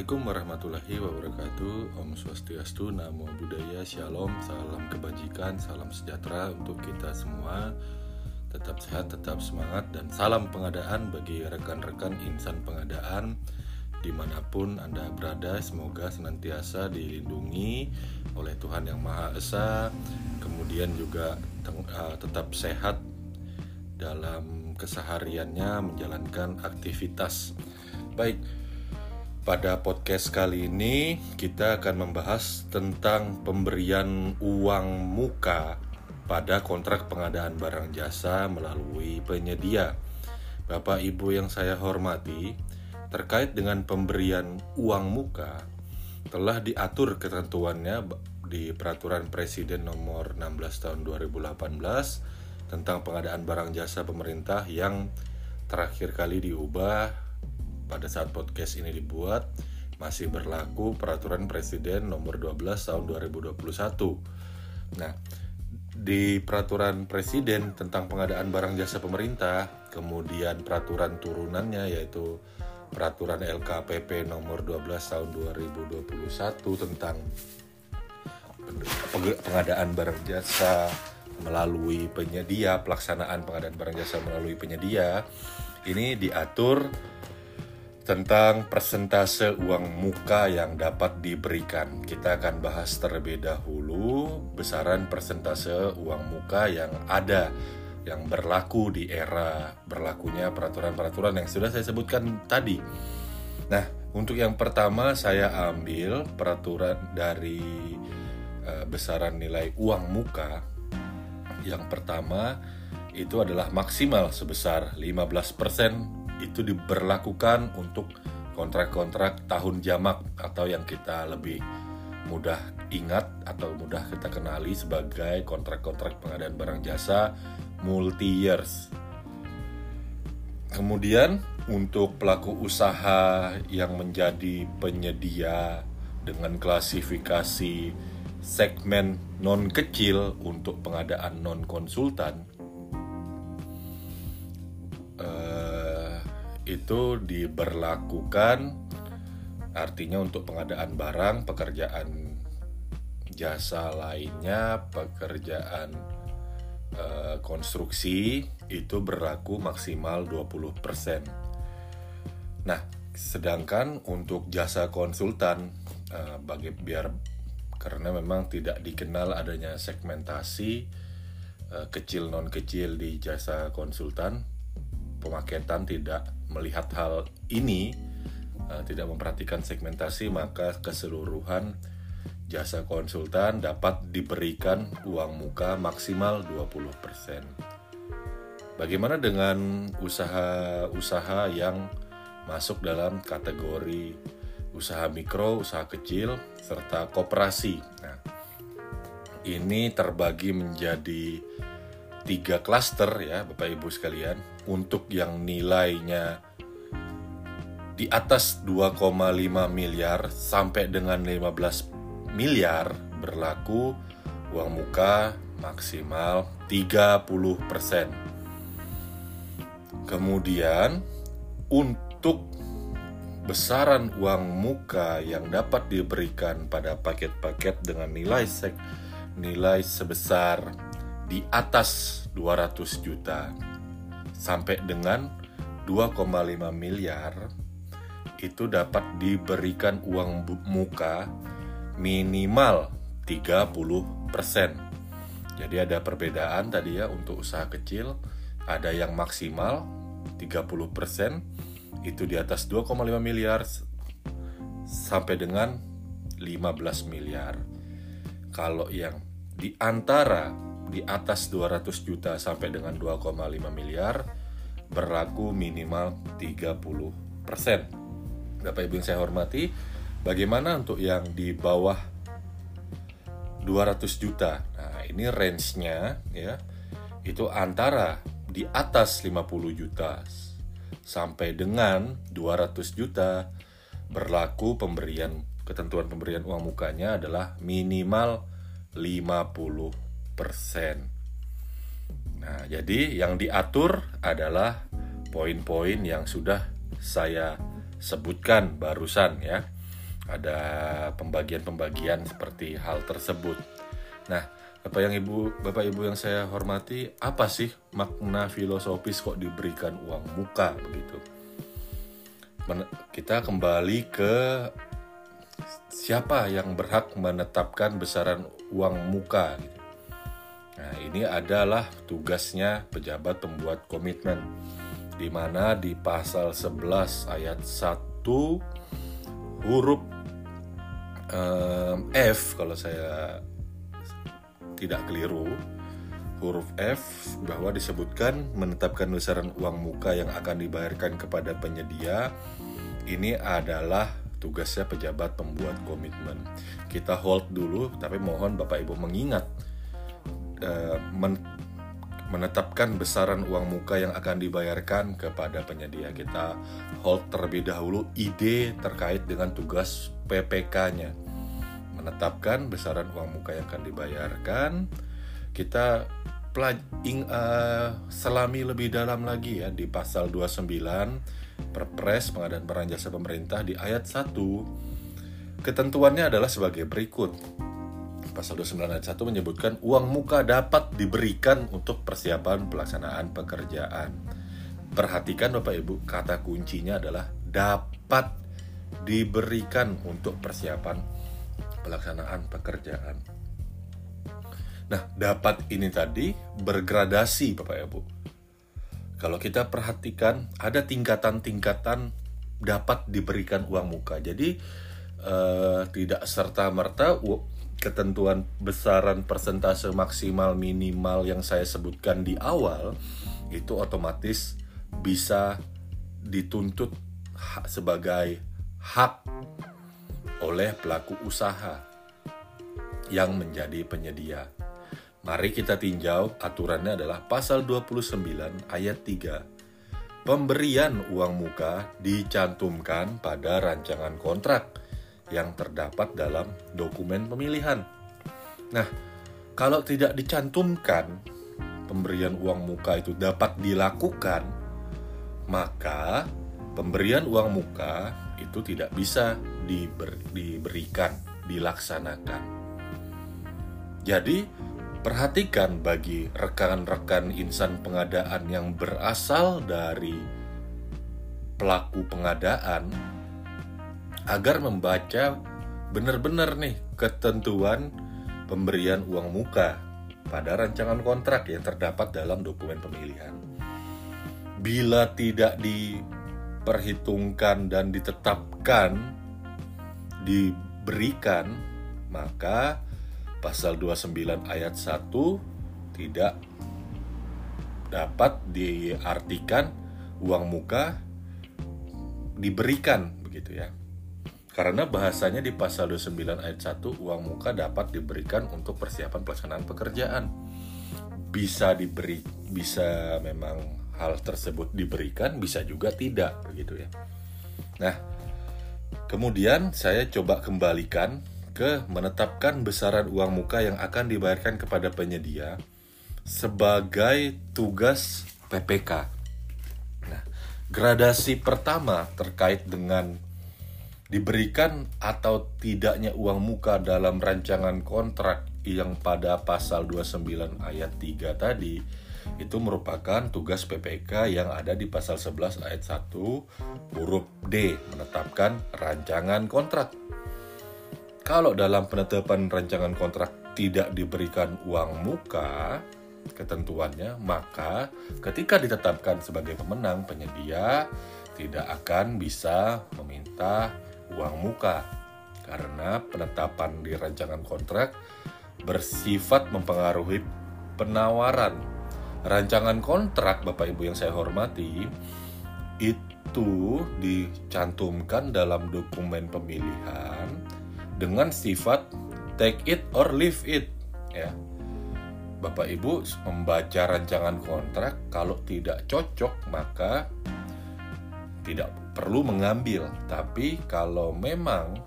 Assalamualaikum warahmatullahi wabarakatuh. Om Swastiastu, Namo Buddhaya, Shalom, salam kebajikan, salam sejahtera untuk kita semua. Tetap sehat, tetap semangat, dan salam pengadaan bagi rekan-rekan insan pengadaan Di mana pun Anda berada, semoga senantiasa dilindungi oleh Tuhan Yang Maha Esa. Kemudian juga uh, tetap sehat dalam kesehariannya menjalankan aktivitas. Baik, pada podcast kali ini kita akan membahas tentang pemberian uang muka pada kontrak pengadaan barang jasa melalui penyedia. Bapak Ibu yang saya hormati, terkait dengan pemberian uang muka telah diatur ketentuannya di Peraturan Presiden Nomor 16 Tahun 2018 tentang pengadaan barang jasa pemerintah yang terakhir kali diubah pada saat podcast ini dibuat masih berlaku peraturan presiden nomor 12 tahun 2021. Nah, di peraturan presiden tentang pengadaan barang jasa pemerintah, kemudian peraturan turunannya yaitu peraturan LKPP nomor 12 tahun 2021 tentang pengadaan barang jasa melalui penyedia, pelaksanaan pengadaan barang jasa melalui penyedia ini diatur tentang persentase uang muka yang dapat diberikan. Kita akan bahas terlebih dahulu besaran persentase uang muka yang ada yang berlaku di era berlakunya peraturan-peraturan yang sudah saya sebutkan tadi. Nah, untuk yang pertama saya ambil peraturan dari uh, besaran nilai uang muka. Yang pertama itu adalah maksimal sebesar 15% itu diberlakukan untuk kontrak-kontrak tahun jamak atau yang kita lebih mudah ingat atau mudah kita kenali sebagai kontrak-kontrak pengadaan barang jasa multi years. Kemudian untuk pelaku usaha yang menjadi penyedia dengan klasifikasi segmen non kecil untuk pengadaan non konsultan itu diberlakukan artinya untuk pengadaan barang, pekerjaan jasa lainnya, pekerjaan e, konstruksi itu berlaku maksimal 20%. Nah, sedangkan untuk jasa konsultan e, bagi biar karena memang tidak dikenal adanya segmentasi e, kecil non kecil di jasa konsultan pemaketan tidak melihat hal ini uh, tidak memperhatikan segmentasi maka keseluruhan jasa konsultan dapat diberikan uang muka maksimal 20%. Bagaimana dengan usaha-usaha yang masuk dalam kategori usaha mikro, usaha kecil, serta koperasi? Nah, ini terbagi menjadi tiga klaster ya Bapak Ibu sekalian untuk yang nilainya di atas 2,5 miliar sampai dengan 15 miliar berlaku uang muka maksimal 30%. Kemudian untuk besaran uang muka yang dapat diberikan pada paket-paket dengan nilai sek nilai sebesar di atas 200 juta sampai dengan 2,5 miliar itu dapat diberikan uang muka minimal 30%. Jadi ada perbedaan tadi ya untuk usaha kecil, ada yang maksimal 30% itu di atas 2,5 miliar sampai dengan 15 miliar. Kalau yang di antara di atas 200 juta sampai dengan 2,5 miliar berlaku minimal 30 persen. Bapak Ibu yang saya hormati, bagaimana untuk yang di bawah 200 juta? Nah, ini range-nya ya, itu antara di atas 50 juta sampai dengan 200 juta berlaku pemberian ketentuan pemberian uang mukanya adalah minimal 50 Nah, jadi yang diatur adalah poin-poin yang sudah saya sebutkan barusan ya. ada pembagian-pembagian seperti hal tersebut. Nah, Bapak yang Ibu, Bapak Ibu yang saya hormati, apa sih makna filosofis kok diberikan uang muka begitu? Men kita kembali ke siapa yang berhak menetapkan besaran uang muka gitu. Nah, ini adalah tugasnya pejabat pembuat komitmen di mana di pasal 11 ayat 1 huruf um, F kalau saya tidak keliru huruf F bahwa disebutkan menetapkan besaran uang muka yang akan dibayarkan kepada penyedia ini adalah tugasnya pejabat pembuat komitmen. Kita hold dulu, tapi mohon Bapak Ibu mengingat uh, men menetapkan besaran uang muka yang akan dibayarkan kepada penyedia. Kita hold terlebih dahulu ide terkait dengan tugas PPK-nya. Menetapkan besaran uang muka yang akan dibayarkan. Kita pelajing uh, eh, selami lebih dalam lagi ya di pasal 29 Perpres Pengadaan Barang Jasa Pemerintah di ayat 1 ketentuannya adalah sebagai berikut pasal 29 ayat 1 menyebutkan uang muka dapat diberikan untuk persiapan pelaksanaan pekerjaan. Perhatikan Bapak Ibu, kata kuncinya adalah dapat diberikan untuk persiapan pelaksanaan pekerjaan. Nah, dapat ini tadi bergradasi Bapak Ibu. Kalau kita perhatikan ada tingkatan-tingkatan dapat diberikan uang muka. Jadi uh, tidak serta merta ketentuan besaran persentase maksimal minimal yang saya sebutkan di awal itu otomatis bisa dituntut sebagai hak oleh pelaku usaha yang menjadi penyedia. Mari kita tinjau aturannya adalah pasal 29 ayat 3. Pemberian uang muka dicantumkan pada rancangan kontrak yang terdapat dalam dokumen pemilihan. Nah, kalau tidak dicantumkan pemberian uang muka itu dapat dilakukan, maka pemberian uang muka itu tidak bisa diber, diberikan, dilaksanakan. Jadi, perhatikan bagi rekan-rekan insan pengadaan yang berasal dari pelaku pengadaan agar membaca benar-benar nih ketentuan pemberian uang muka pada rancangan kontrak yang terdapat dalam dokumen pemilihan. Bila tidak diperhitungkan dan ditetapkan diberikan, maka pasal 29 ayat 1 tidak dapat diartikan uang muka diberikan begitu ya. Karena bahasanya di pasal 29 ayat 1 uang muka dapat diberikan untuk persiapan pelaksanaan pekerjaan. Bisa diberi bisa memang hal tersebut diberikan, bisa juga tidak begitu ya. Nah, kemudian saya coba kembalikan ke menetapkan besaran uang muka yang akan dibayarkan kepada penyedia sebagai tugas PPK. Nah, gradasi pertama terkait dengan diberikan atau tidaknya uang muka dalam rancangan kontrak yang pada pasal 29 ayat 3 tadi itu merupakan tugas PPK yang ada di pasal 11 ayat 1 huruf D menetapkan rancangan kontrak. Kalau dalam penetapan rancangan kontrak tidak diberikan uang muka ketentuannya, maka ketika ditetapkan sebagai pemenang penyedia tidak akan bisa meminta uang muka karena penetapan di rancangan kontrak bersifat mempengaruhi penawaran. Rancangan kontrak Bapak Ibu yang saya hormati itu dicantumkan dalam dokumen pemilihan dengan sifat take it or leave it ya. Bapak Ibu membaca rancangan kontrak kalau tidak cocok maka tidak perlu mengambil, tapi kalau memang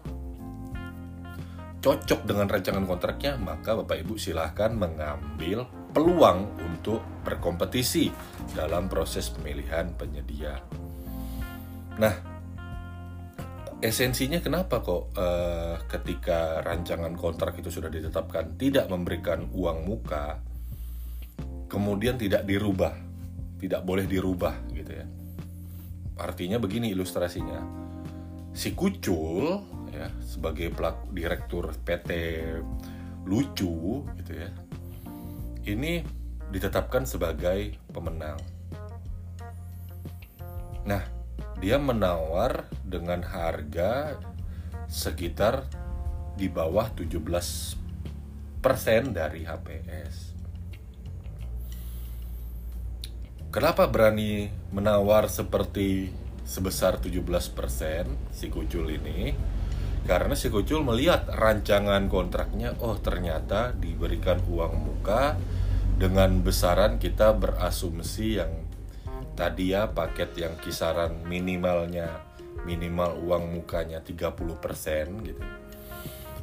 cocok dengan rancangan kontraknya, maka Bapak Ibu silahkan mengambil peluang untuk berkompetisi dalam proses pemilihan penyedia. Nah, esensinya kenapa kok uh, ketika rancangan kontrak itu sudah ditetapkan tidak memberikan uang muka kemudian tidak dirubah tidak boleh dirubah gitu ya artinya begini ilustrasinya si kucul ya sebagai pelaku direktur PT lucu gitu ya ini ditetapkan sebagai pemenang nah dia menawar dengan harga sekitar di bawah 17% dari HPS. Kenapa berani menawar seperti sebesar 17% si Kucul ini? Karena si Kucul melihat rancangan kontraknya, oh ternyata diberikan uang muka dengan besaran kita berasumsi yang tadi ya paket yang kisaran minimalnya minimal uang mukanya 30% gitu.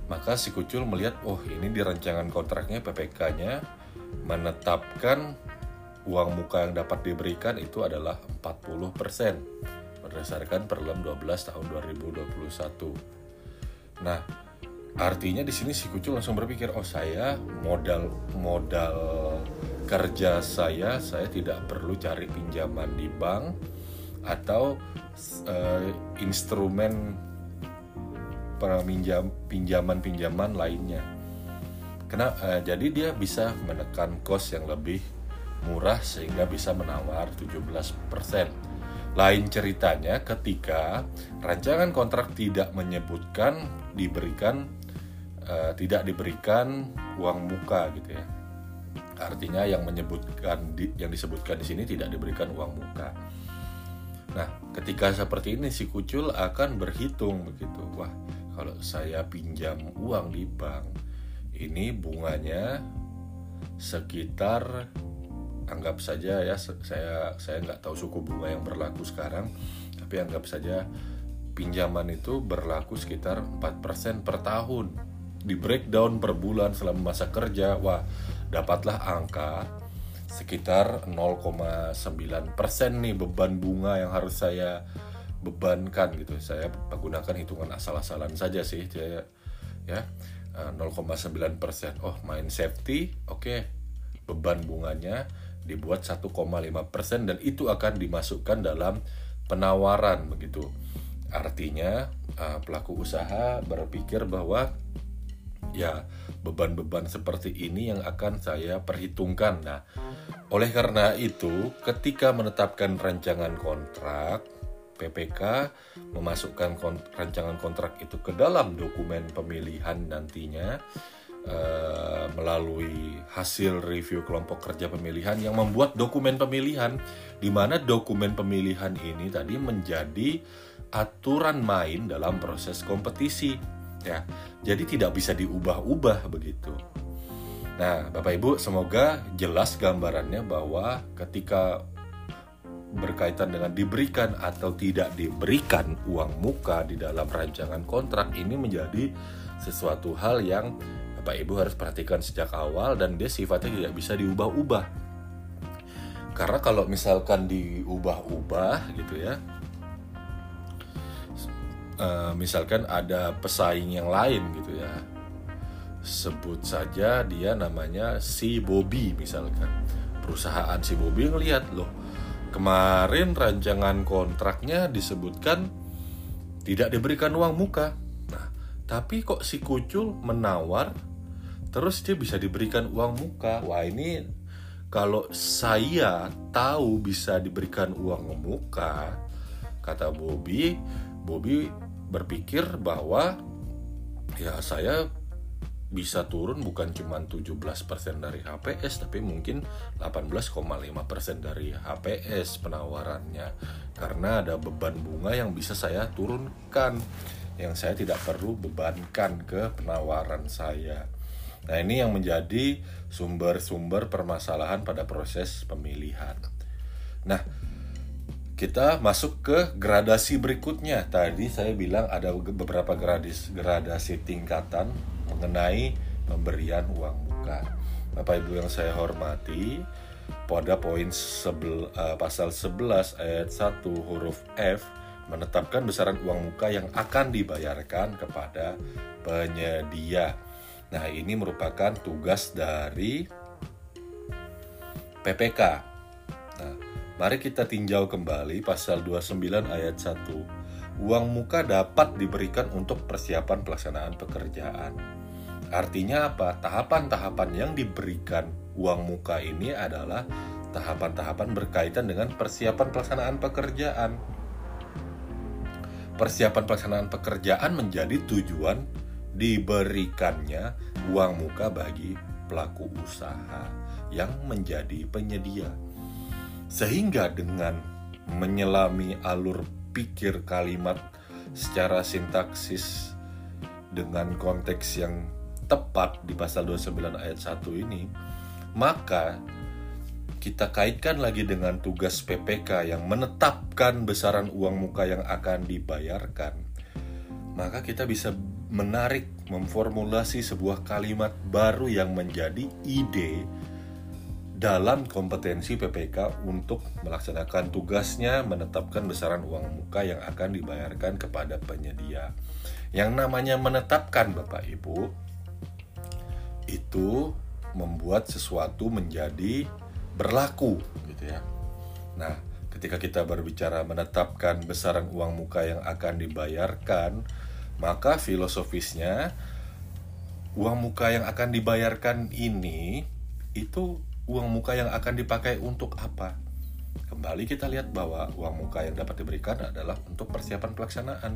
Maka si Kucul melihat, oh ini di rancangan kontraknya PPK-nya menetapkan uang muka yang dapat diberikan itu adalah 40% berdasarkan Perlem 12 tahun 2021. Nah, artinya di sini si Kucul langsung berpikir, oh saya modal modal kerja saya saya tidak perlu cari pinjaman di bank atau uh, instrumen peminjam pinjaman-pinjaman lainnya. Kena, uh, jadi dia bisa menekan kos yang lebih murah sehingga bisa menawar 17%. Lain ceritanya ketika rancangan kontrak tidak menyebutkan diberikan uh, tidak diberikan uang muka gitu ya Artinya yang menyebutkan di, yang disebutkan di sini tidak diberikan uang muka. Nah, ketika seperti ini si kucul akan berhitung begitu. Wah, kalau saya pinjam uang di bank, ini bunganya sekitar anggap saja ya saya saya nggak tahu suku bunga yang berlaku sekarang, tapi anggap saja pinjaman itu berlaku sekitar 4% per tahun. Di breakdown per bulan selama masa kerja, wah dapatlah angka sekitar 0,9 persen nih beban bunga yang harus saya bebankan gitu. Saya menggunakan hitungan asal-asalan saja sih, saya ya 0,9 eh, persen. Oh main safety, oke okay. beban bunganya dibuat 1,5 persen dan itu akan dimasukkan dalam penawaran begitu. Artinya eh, pelaku usaha berpikir bahwa ya beban-beban seperti ini yang akan saya perhitungkan. Nah, oleh karena itu, ketika menetapkan rancangan kontrak, PPK memasukkan kont rancangan kontrak itu ke dalam dokumen pemilihan nantinya uh, melalui hasil review kelompok kerja pemilihan yang membuat dokumen pemilihan di mana dokumen pemilihan ini tadi menjadi aturan main dalam proses kompetisi ya. Jadi tidak bisa diubah-ubah begitu. Nah, Bapak Ibu, semoga jelas gambarannya bahwa ketika berkaitan dengan diberikan atau tidak diberikan uang muka di dalam rancangan kontrak ini menjadi sesuatu hal yang Bapak Ibu harus perhatikan sejak awal dan dia sifatnya tidak bisa diubah-ubah. Karena kalau misalkan diubah-ubah gitu ya, uh, misalkan ada pesaing yang lain gitu ya sebut saja dia namanya si Bobby misalkan perusahaan si Bobby ngelihat loh kemarin rancangan kontraknya disebutkan tidak diberikan uang muka nah tapi kok si Kucul menawar terus dia bisa diberikan uang muka wah ini kalau saya tahu bisa diberikan uang muka kata Bobby Bobby berpikir bahwa ya saya bisa turun bukan cuma 17% dari HPS tapi mungkin 18,5% dari HPS penawarannya karena ada beban bunga yang bisa saya turunkan yang saya tidak perlu bebankan ke penawaran saya. Nah, ini yang menjadi sumber-sumber permasalahan pada proses pemilihan. Nah, kita masuk ke gradasi berikutnya. Tadi saya bilang ada beberapa gradasi, gradasi tingkatan mengenai pemberian uang muka. Bapak Ibu yang saya hormati, pada poin sebel, uh, pasal 11 ayat 1 huruf F menetapkan besaran uang muka yang akan dibayarkan kepada penyedia. Nah, ini merupakan tugas dari PPK. Nah, mari kita tinjau kembali pasal 29 ayat 1. Uang muka dapat diberikan untuk persiapan pelaksanaan pekerjaan. Artinya apa? Tahapan-tahapan yang diberikan uang muka ini adalah tahapan-tahapan berkaitan dengan persiapan pelaksanaan pekerjaan. Persiapan pelaksanaan pekerjaan menjadi tujuan diberikannya uang muka bagi pelaku usaha yang menjadi penyedia. Sehingga dengan menyelami alur pikir kalimat secara sintaksis dengan konteks yang tepat di pasal 29 ayat 1 ini, maka kita kaitkan lagi dengan tugas PPK yang menetapkan besaran uang muka yang akan dibayarkan, maka kita bisa menarik, memformulasi sebuah kalimat baru yang menjadi ide dalam kompetensi PPK untuk melaksanakan tugasnya menetapkan besaran uang muka yang akan dibayarkan kepada penyedia. Yang namanya menetapkan Bapak Ibu itu membuat sesuatu menjadi berlaku gitu ya. Nah, ketika kita berbicara menetapkan besaran uang muka yang akan dibayarkan, maka filosofisnya uang muka yang akan dibayarkan ini itu uang muka yang akan dipakai untuk apa? Kembali kita lihat bahwa uang muka yang dapat diberikan adalah untuk persiapan pelaksanaan.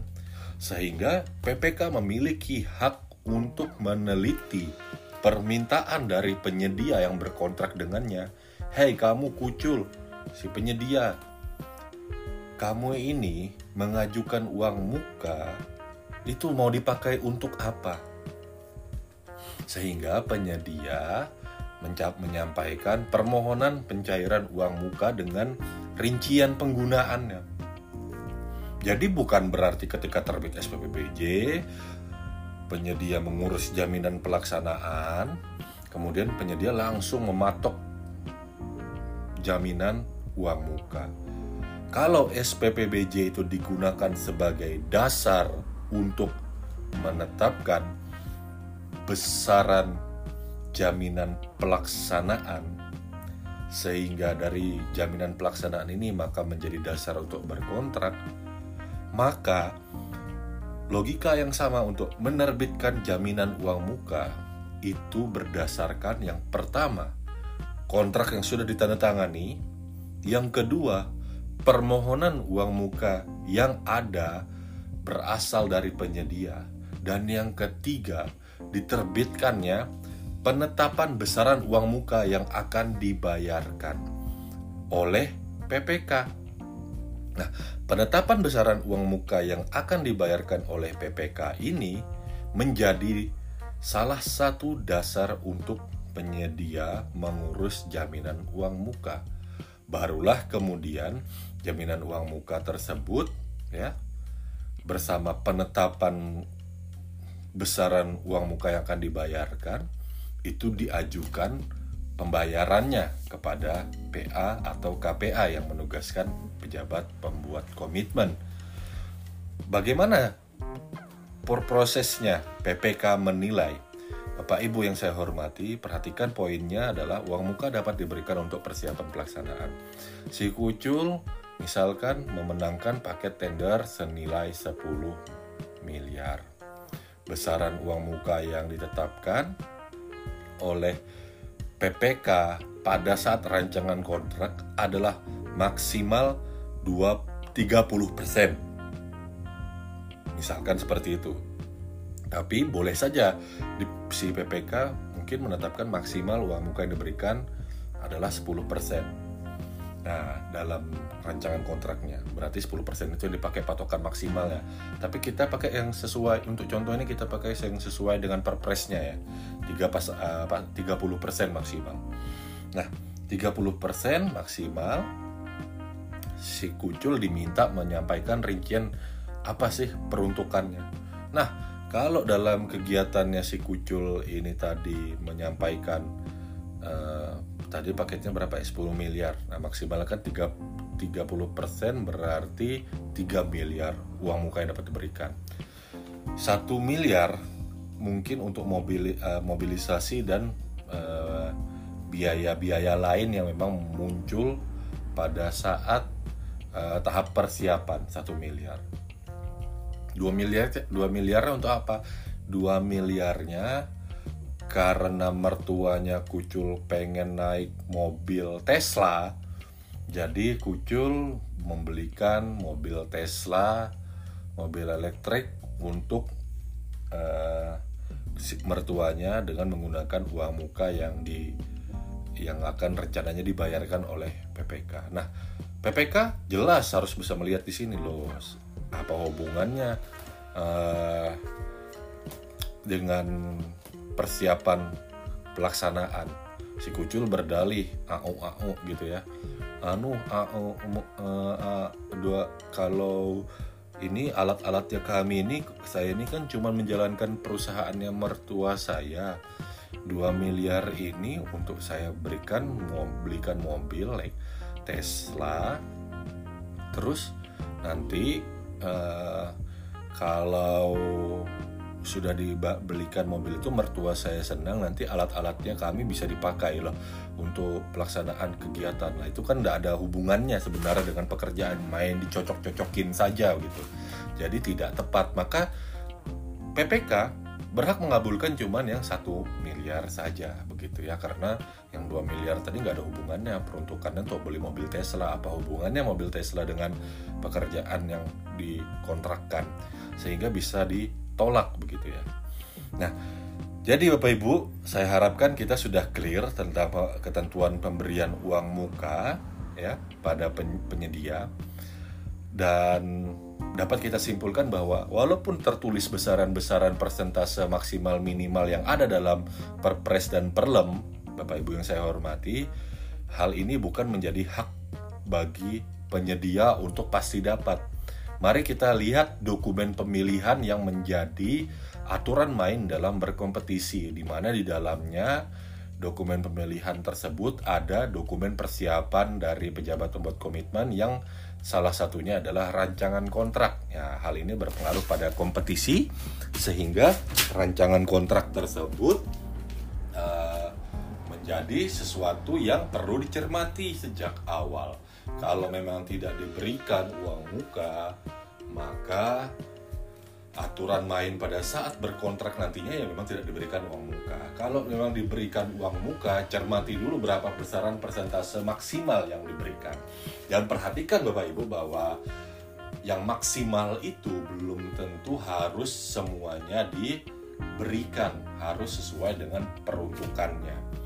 Sehingga PPK memiliki hak untuk meneliti permintaan dari penyedia yang berkontrak dengannya. Hei kamu kucul, si penyedia, kamu ini mengajukan uang muka itu mau dipakai untuk apa? Sehingga penyedia mencap menyampaikan permohonan pencairan uang muka dengan rincian penggunaannya. Jadi bukan berarti ketika terbit SPPBJ penyedia mengurus jaminan pelaksanaan, kemudian penyedia langsung mematok jaminan uang muka. Kalau SPPBJ itu digunakan sebagai dasar untuk menetapkan besaran jaminan pelaksanaan sehingga dari jaminan pelaksanaan ini maka menjadi dasar untuk berkontrak maka logika yang sama untuk menerbitkan jaminan uang muka itu berdasarkan yang pertama kontrak yang sudah ditandatangani yang kedua permohonan uang muka yang ada berasal dari penyedia. Dan yang ketiga, diterbitkannya penetapan besaran uang muka yang akan dibayarkan oleh PPK. Nah, penetapan besaran uang muka yang akan dibayarkan oleh PPK ini menjadi salah satu dasar untuk penyedia mengurus jaminan uang muka. Barulah kemudian jaminan uang muka tersebut ya bersama penetapan besaran uang muka yang akan dibayarkan itu diajukan pembayarannya kepada PA atau KPA yang menugaskan pejabat pembuat komitmen. Bagaimana prosesnya PPK menilai? Bapak Ibu yang saya hormati, perhatikan poinnya adalah uang muka dapat diberikan untuk persiapan pelaksanaan. Si kucul Misalkan memenangkan paket tender senilai 10 miliar. Besaran uang muka yang ditetapkan oleh PPK pada saat rancangan kontrak adalah maksimal 2 30%. Misalkan seperti itu. Tapi boleh saja di si PPK mungkin menetapkan maksimal uang muka yang diberikan adalah 10%. Nah, dalam rancangan kontraknya berarti 10% itu dipakai patokan maksimalnya. Tapi kita pakai yang sesuai untuk contoh ini kita pakai yang sesuai dengan perpresnya ya. 3 pas uh, 30% maksimal. Nah, 30% maksimal si kucul diminta menyampaikan rincian apa sih peruntukannya. Nah, kalau dalam kegiatannya si kucul ini tadi menyampaikan uh, tadi paketnya berapa ya 10 miliar nah maksimalkan 3 30% berarti 3 miliar uang muka yang dapat diberikan. Satu miliar mungkin untuk mobil, uh, mobilisasi dan biaya-biaya uh, lain yang memang muncul pada saat uh, tahap persiapan satu miliar. Dua miliar, dua miliar untuk apa? Dua miliarnya karena mertuanya Kucul pengen naik mobil Tesla, jadi Kucul membelikan mobil Tesla, mobil elektrik untuk uh, mertuanya dengan menggunakan uang muka yang di yang akan rencananya dibayarkan oleh PPK. Nah, PPK jelas harus bisa melihat di sini loh apa hubungannya uh, dengan persiapan pelaksanaan. Si kucul berdalih au au gitu ya. Anu au uh, dua kalau ini alat-alatnya kami ini saya ini kan cuma menjalankan perusahaannya mertua saya. 2 miliar ini untuk saya berikan mau belikan mobil like Tesla. Terus nanti uh, kalau sudah dibelikan mobil itu mertua saya senang nanti alat-alatnya kami bisa dipakai loh untuk pelaksanaan kegiatan. Lah itu kan tidak ada hubungannya sebenarnya dengan pekerjaan main dicocok-cocokin saja gitu. Jadi tidak tepat. Maka PPK berhak mengabulkan cuman yang satu miliar saja begitu ya. Karena yang 2 miliar tadi nggak ada hubungannya. Peruntukannya untuk beli mobil Tesla. Apa hubungannya mobil Tesla dengan pekerjaan yang dikontrakkan? Sehingga bisa di tolak begitu ya. Nah, jadi Bapak Ibu, saya harapkan kita sudah clear tentang ketentuan pemberian uang muka ya pada penyedia dan dapat kita simpulkan bahwa walaupun tertulis besaran-besaran persentase maksimal minimal yang ada dalam Perpres dan Perlem, Bapak Ibu yang saya hormati, hal ini bukan menjadi hak bagi penyedia untuk pasti dapat Mari kita lihat dokumen pemilihan yang menjadi aturan main dalam berkompetisi, di mana di dalamnya dokumen pemilihan tersebut ada dokumen persiapan dari pejabat pembuat komitmen yang salah satunya adalah rancangan kontrak. Ya, hal ini berpengaruh pada kompetisi sehingga rancangan kontrak tersebut uh, menjadi sesuatu yang perlu dicermati sejak awal. Kalau memang tidak diberikan uang muka, maka aturan main pada saat berkontrak nantinya ya memang tidak diberikan uang muka. Kalau memang diberikan uang muka, cermati dulu berapa besaran persentase maksimal yang diberikan. Dan perhatikan Bapak Ibu bahwa yang maksimal itu belum tentu harus semuanya diberikan, harus sesuai dengan peruntukannya.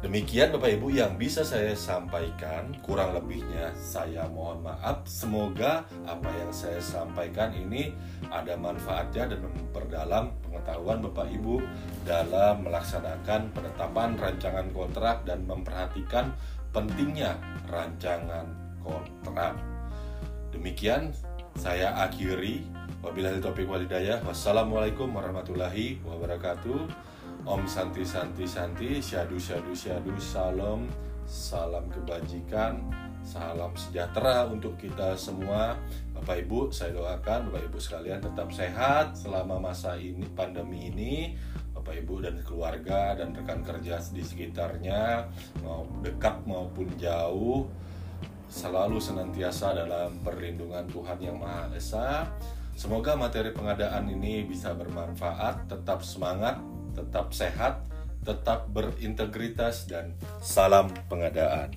Demikian Bapak Ibu yang bisa saya sampaikan, kurang lebihnya saya mohon maaf. Semoga apa yang saya sampaikan ini ada manfaatnya dan memperdalam pengetahuan Bapak Ibu dalam melaksanakan penetapan rancangan kontrak dan memperhatikan pentingnya rancangan kontrak. Demikian saya akhiri. Wabillahi taufiq walhidayah. Wassalamualaikum warahmatullahi wabarakatuh. Om Santi Santi Santi, Syadu Syadu Syadu, Salam, salam kebajikan, salam sejahtera untuk kita semua. Bapak Ibu, saya doakan Bapak Ibu sekalian tetap sehat selama masa ini pandemi ini. Bapak Ibu dan keluarga dan rekan kerja di sekitarnya, mau dekat maupun jauh, selalu senantiasa dalam perlindungan Tuhan Yang Maha Esa. Semoga materi pengadaan ini bisa bermanfaat, tetap semangat, tetap sehat, tetap berintegritas, dan salam pengadaan.